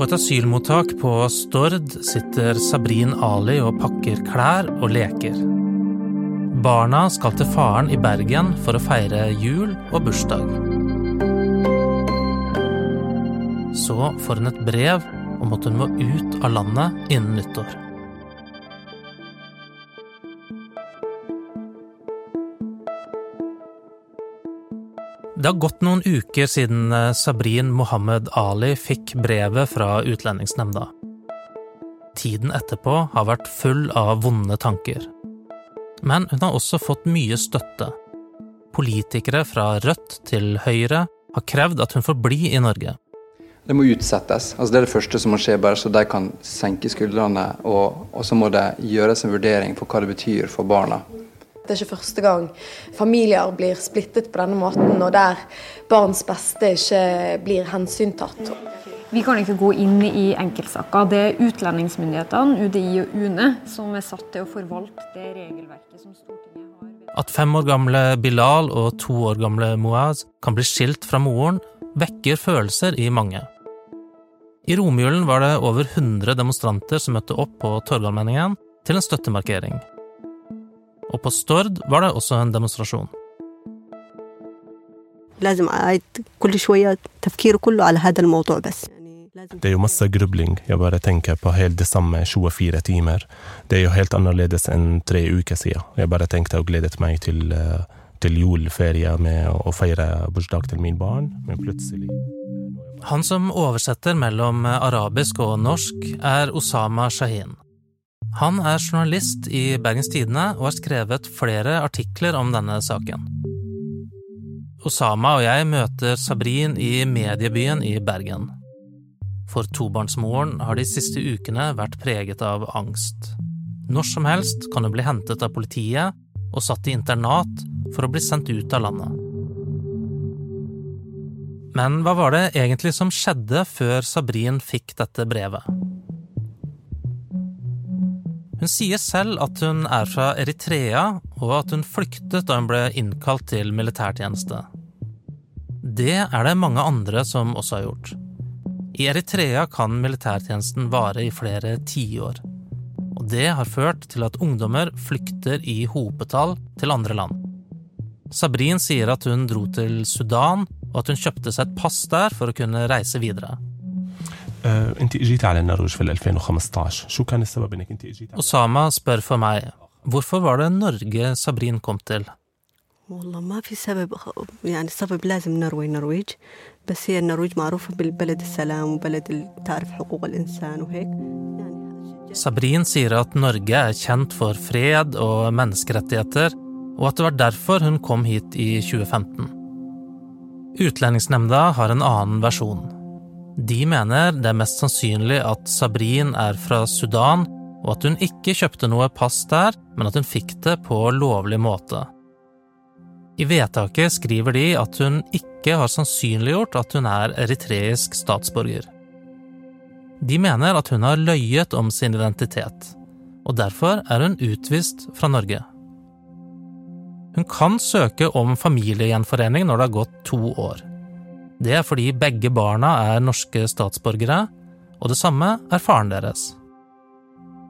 På et asylmottak på Stord sitter Sabrin Ali og pakker klær og leker. Barna skal til faren i Bergen for å feire jul og bursdag. Så får hun et brev om at hun må ut av landet innen nyttår. Det har gått noen uker siden eh, Sabrin Mohammed Ali fikk brevet fra Utlendingsnemnda. Tiden etterpå har vært full av vonde tanker. Men hun har også fått mye støtte. Politikere fra Rødt til Høyre har krevd at hun får bli i Norge. Det må utsettes. Altså det er det første som må skje, bare så de kan senke skuldrene. Og, og så må det gjøres en vurdering på hva det betyr for barna. Det er ikke første gang familier blir splittet på denne måten, og der barns beste ikke blir hensyntatt. Vi kan ikke gå inn i enkeltsaker. Det er utlendingsmyndighetene, UDI og UNE, som er satt til å forvalte det regelverket som Stortinget har. At fem år gamle Bilal og to år gamle Moaz kan bli skilt fra moren, vekker følelser i mange. I romjulen var det over 100 demonstranter som møtte opp på Torgallmenningen til en støttemarkering og på Stord var det også en demonstrasjon. Det er jo masse grubling. Jeg bare tenker på helt det samme 24 timer. Det er jo helt annerledes enn tre uker siden. Jeg bare tenkte og gledet meg til, eh, til juleferie med å feire bursdag til min barn, men plutselig Han som oversetter mellom arabisk og norsk, er Osama Shahin. Han er journalist i Bergens Tidende og har skrevet flere artikler om denne saken. Osama og jeg møter Sabrin i mediebyen i Bergen. For tobarnsmoren har de siste ukene vært preget av angst. Når som helst kan hun bli hentet av politiet og satt i internat for å bli sendt ut av landet. Men hva var det egentlig som skjedde før Sabrin fikk dette brevet? Hun sier selv at hun er fra Eritrea, og at hun flyktet da hun ble innkalt til militærtjeneste. Det er det mange andre som også har gjort. I Eritrea kan militærtjenesten vare i flere tiår. Og det har ført til at ungdommer flykter i hopetall til andre land. Sabrin sier at hun dro til Sudan, og at hun kjøpte seg et pass der for å kunne reise videre. آه، انت اجيتي على النرويج في 2015 شو كان السبب انك انت اجيتي على- Osama spør for meg hvorfor var det Norge Sabrin kom til? والله ما في سبب خ- يعني السبب لازم نروي النرويج بس هي النرويج معروفة بالبلد السلام وبلد ال- تعرف حقوق الإنسان وهيك يعني Sabrin sier at Norge er kjent for fred og menneskerettigheter, og at det var derfor hun kom hit i 2015. Utlendingsnemnda har en annen versjon. De mener det er mest sannsynlig at Sabrin er fra Sudan, og at hun ikke kjøpte noe pass der, men at hun fikk det på lovlig måte. I vedtaket skriver de at hun ikke har sannsynliggjort at hun er eritreisk statsborger. De mener at hun har løyet om sin identitet, og derfor er hun utvist fra Norge. Hun kan søke om familiegjenforening når det har gått to år. Det er fordi begge barna er norske statsborgere, og det samme er faren deres.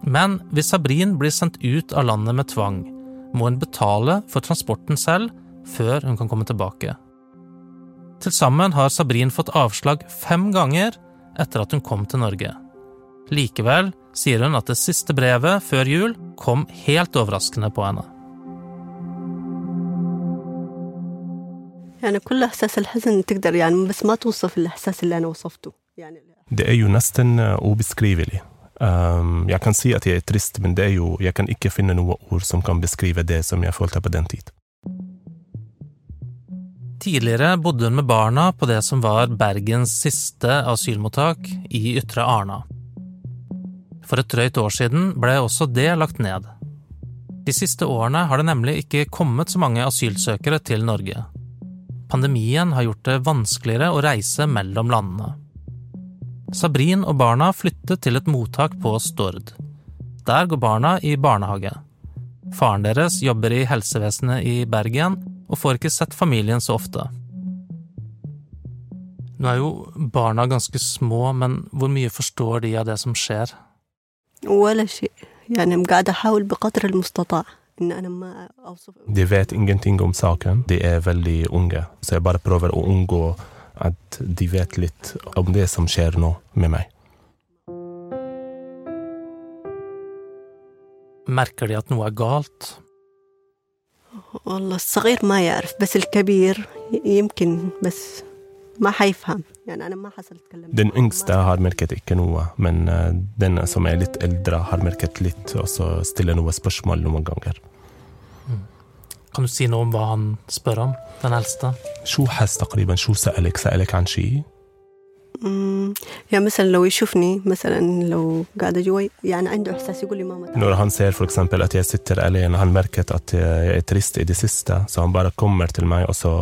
Men hvis Sabrin blir sendt ut av landet med tvang, må hun betale for transporten selv før hun kan komme tilbake. Til sammen har Sabrin fått avslag fem ganger etter at hun kom til Norge. Likevel sier hun at det siste brevet før jul kom helt overraskende på henne. يعني كل إحساس الحزن تقدر يعني بس ما توصف الإحساس اللي أنا وصفته يعني Det er jo nesten eh, ubeskrivelig. Um, jeg kan si at jeg er trist, men det er jo, jeg kan ikke finne noe ord som kan beskrive det som jeg følte på den tid. Tidligere bodde hun med barna på det som var Bergens siste asylmottak, i Ytre Arna. For et drøyt år siden ble også det lagt ned. De siste årene har det nemlig ikke kommet så mange asylsøkere til Norge. Pandemien har gjort det vanskeligere å reise mellom landene. Sabrin og barna flyttet til et mottak på Stord. Der går barna i barnehage. Faren deres jobber i helsevesenet i Bergen og får ikke sett familien så ofte. Nå er jo barna ganske små, men hvor mye forstår de av det som skjer? ولا شيء يعني قاعدة أحاول بقدر المستطاع إن أنا ما أوصف De vet ingenting om saken. De er veldig unge, så jeg bare prøver å unngå at de vet litt om det som skjer nå med meg. Merker de at noe er galt? والله الصغير ما يعرف بس الكبير يمكن بس Den yngste har merket ikke noe, men eh, den som er litt eldre, har merket litt, og så stiller noen spørsmål noen ganger. Kan du si noe om hva han spør om, den eldste? شو حس تقريبا شو سألك سألك عن شيء når han ser eksempel at jeg sitter alene, han merket at jeg er trist i det siste, så han bare kommer til meg og så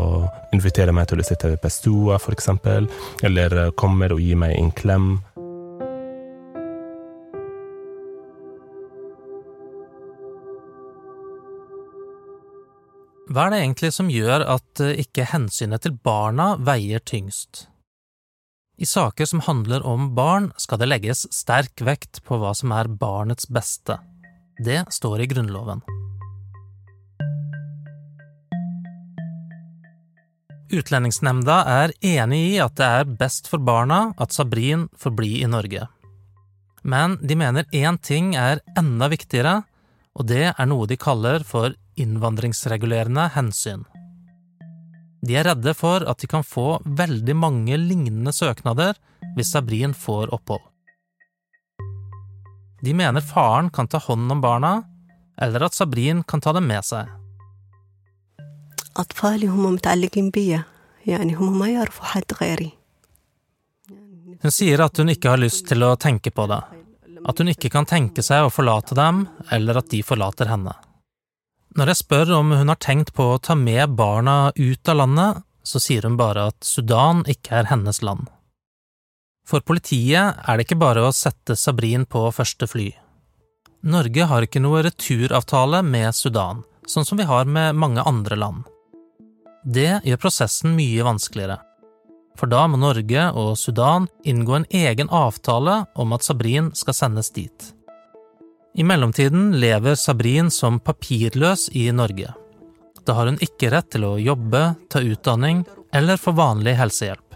inviterer meg til å sitte ved stua, eksempel, eller kommer og gir meg en klem. Hva er det egentlig som gjør at eh, ikke hensynet til barna veier tyngst? I saker som handler om barn, skal det legges sterk vekt på hva som er barnets beste. Det står i Grunnloven. Utlendingsnemnda er enig i at det er best for barna at Sabrin får bli i Norge. Men de mener én ting er enda viktigere, og det er noe de kaller for innvandringsregulerende hensyn. De er redde for at de kan få veldig mange lignende søknader hvis Sabrin får opphold. De mener faren kan ta hånd om barna, eller at Sabrin kan ta dem med seg. Hun sier at hun ikke har lyst til å tenke på det, at hun ikke kan tenke seg å forlate dem, eller at de forlater henne. Når jeg spør om hun har tenkt på å ta med barna ut av landet, så sier hun bare at Sudan ikke er hennes land. For politiet er det ikke bare å sette Sabrin på første fly. Norge har ikke noe returavtale med Sudan, sånn som vi har med mange andre land. Det gjør prosessen mye vanskeligere. For da må Norge og Sudan inngå en egen avtale om at Sabrin skal sendes dit. I mellomtiden lever Sabrin som papirløs i Norge. Da har hun ikke rett til å jobbe, ta utdanning eller få vanlig helsehjelp.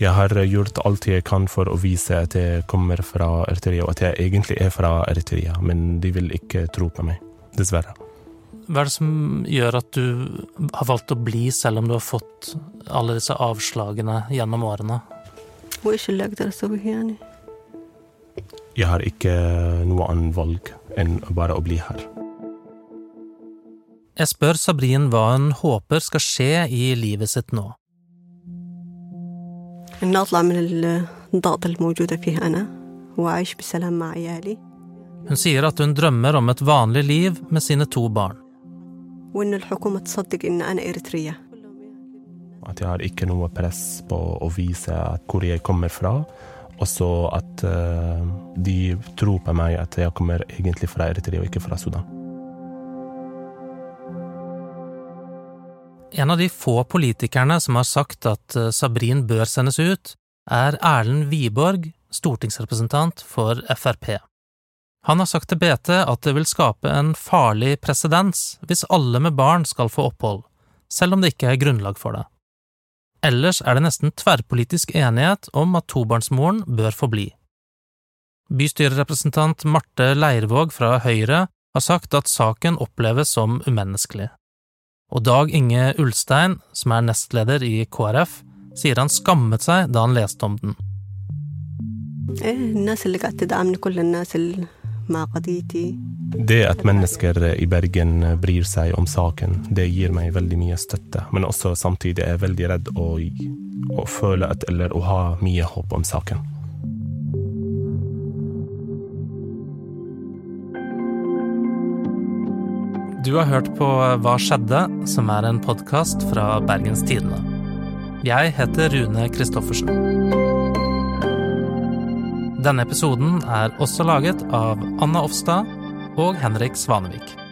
Jeg har gjort alt jeg kan for å vise at jeg kommer fra Eritrea, og at jeg egentlig er fra Eritrea, men de vil ikke tro på meg, dessverre. Hva er det som gjør at du har valgt å bli, selv om du har fått alle disse avslagene gjennom årene? jeg har ikke noe annet valg enn bare å bli her. Jeg spør Sabrin hva hun håper skal skje i livet sitt nå. Hun sier at hun drømmer om et vanlig liv med sine to barn. At jeg har ikke noe press på å vise hvor jeg kommer fra og så at eh, de tror på meg at jeg kommer egentlig fra Eritrea og ikke fra Sudan. En av de få politikerne som har sagt at eh, Sabrin bør sendes ut, er Erlend Wiborg, stortingsrepresentant for Frp. Han har sagt til BT at det vil skape en farlig presedens hvis alle med barn skal få opphold, selv om det ikke er grunnlag for det. Ellers er det nesten tverrpolitisk enighet om at tobarnsmoren bør få bli. Bystyrerepresentant Marte Leirvåg fra Høyre har sagt at saken oppleves som umenneskelig. Og Dag Inge Ulstein, som er nestleder i KrF, sier han skammet seg da han leste om den. Det at mennesker i Bergen bryr seg om saken, det gir meg veldig mye støtte. Men også samtidig er jeg veldig redd å, å føle at, eller å ha mye håp om saken. Du har hørt på Hva skjedde?, som er en podkast fra Bergens Tidende. Jeg heter Rune Christoffersen. Denne episoden er også laget av Anna Offstad og Henrik Svanevik.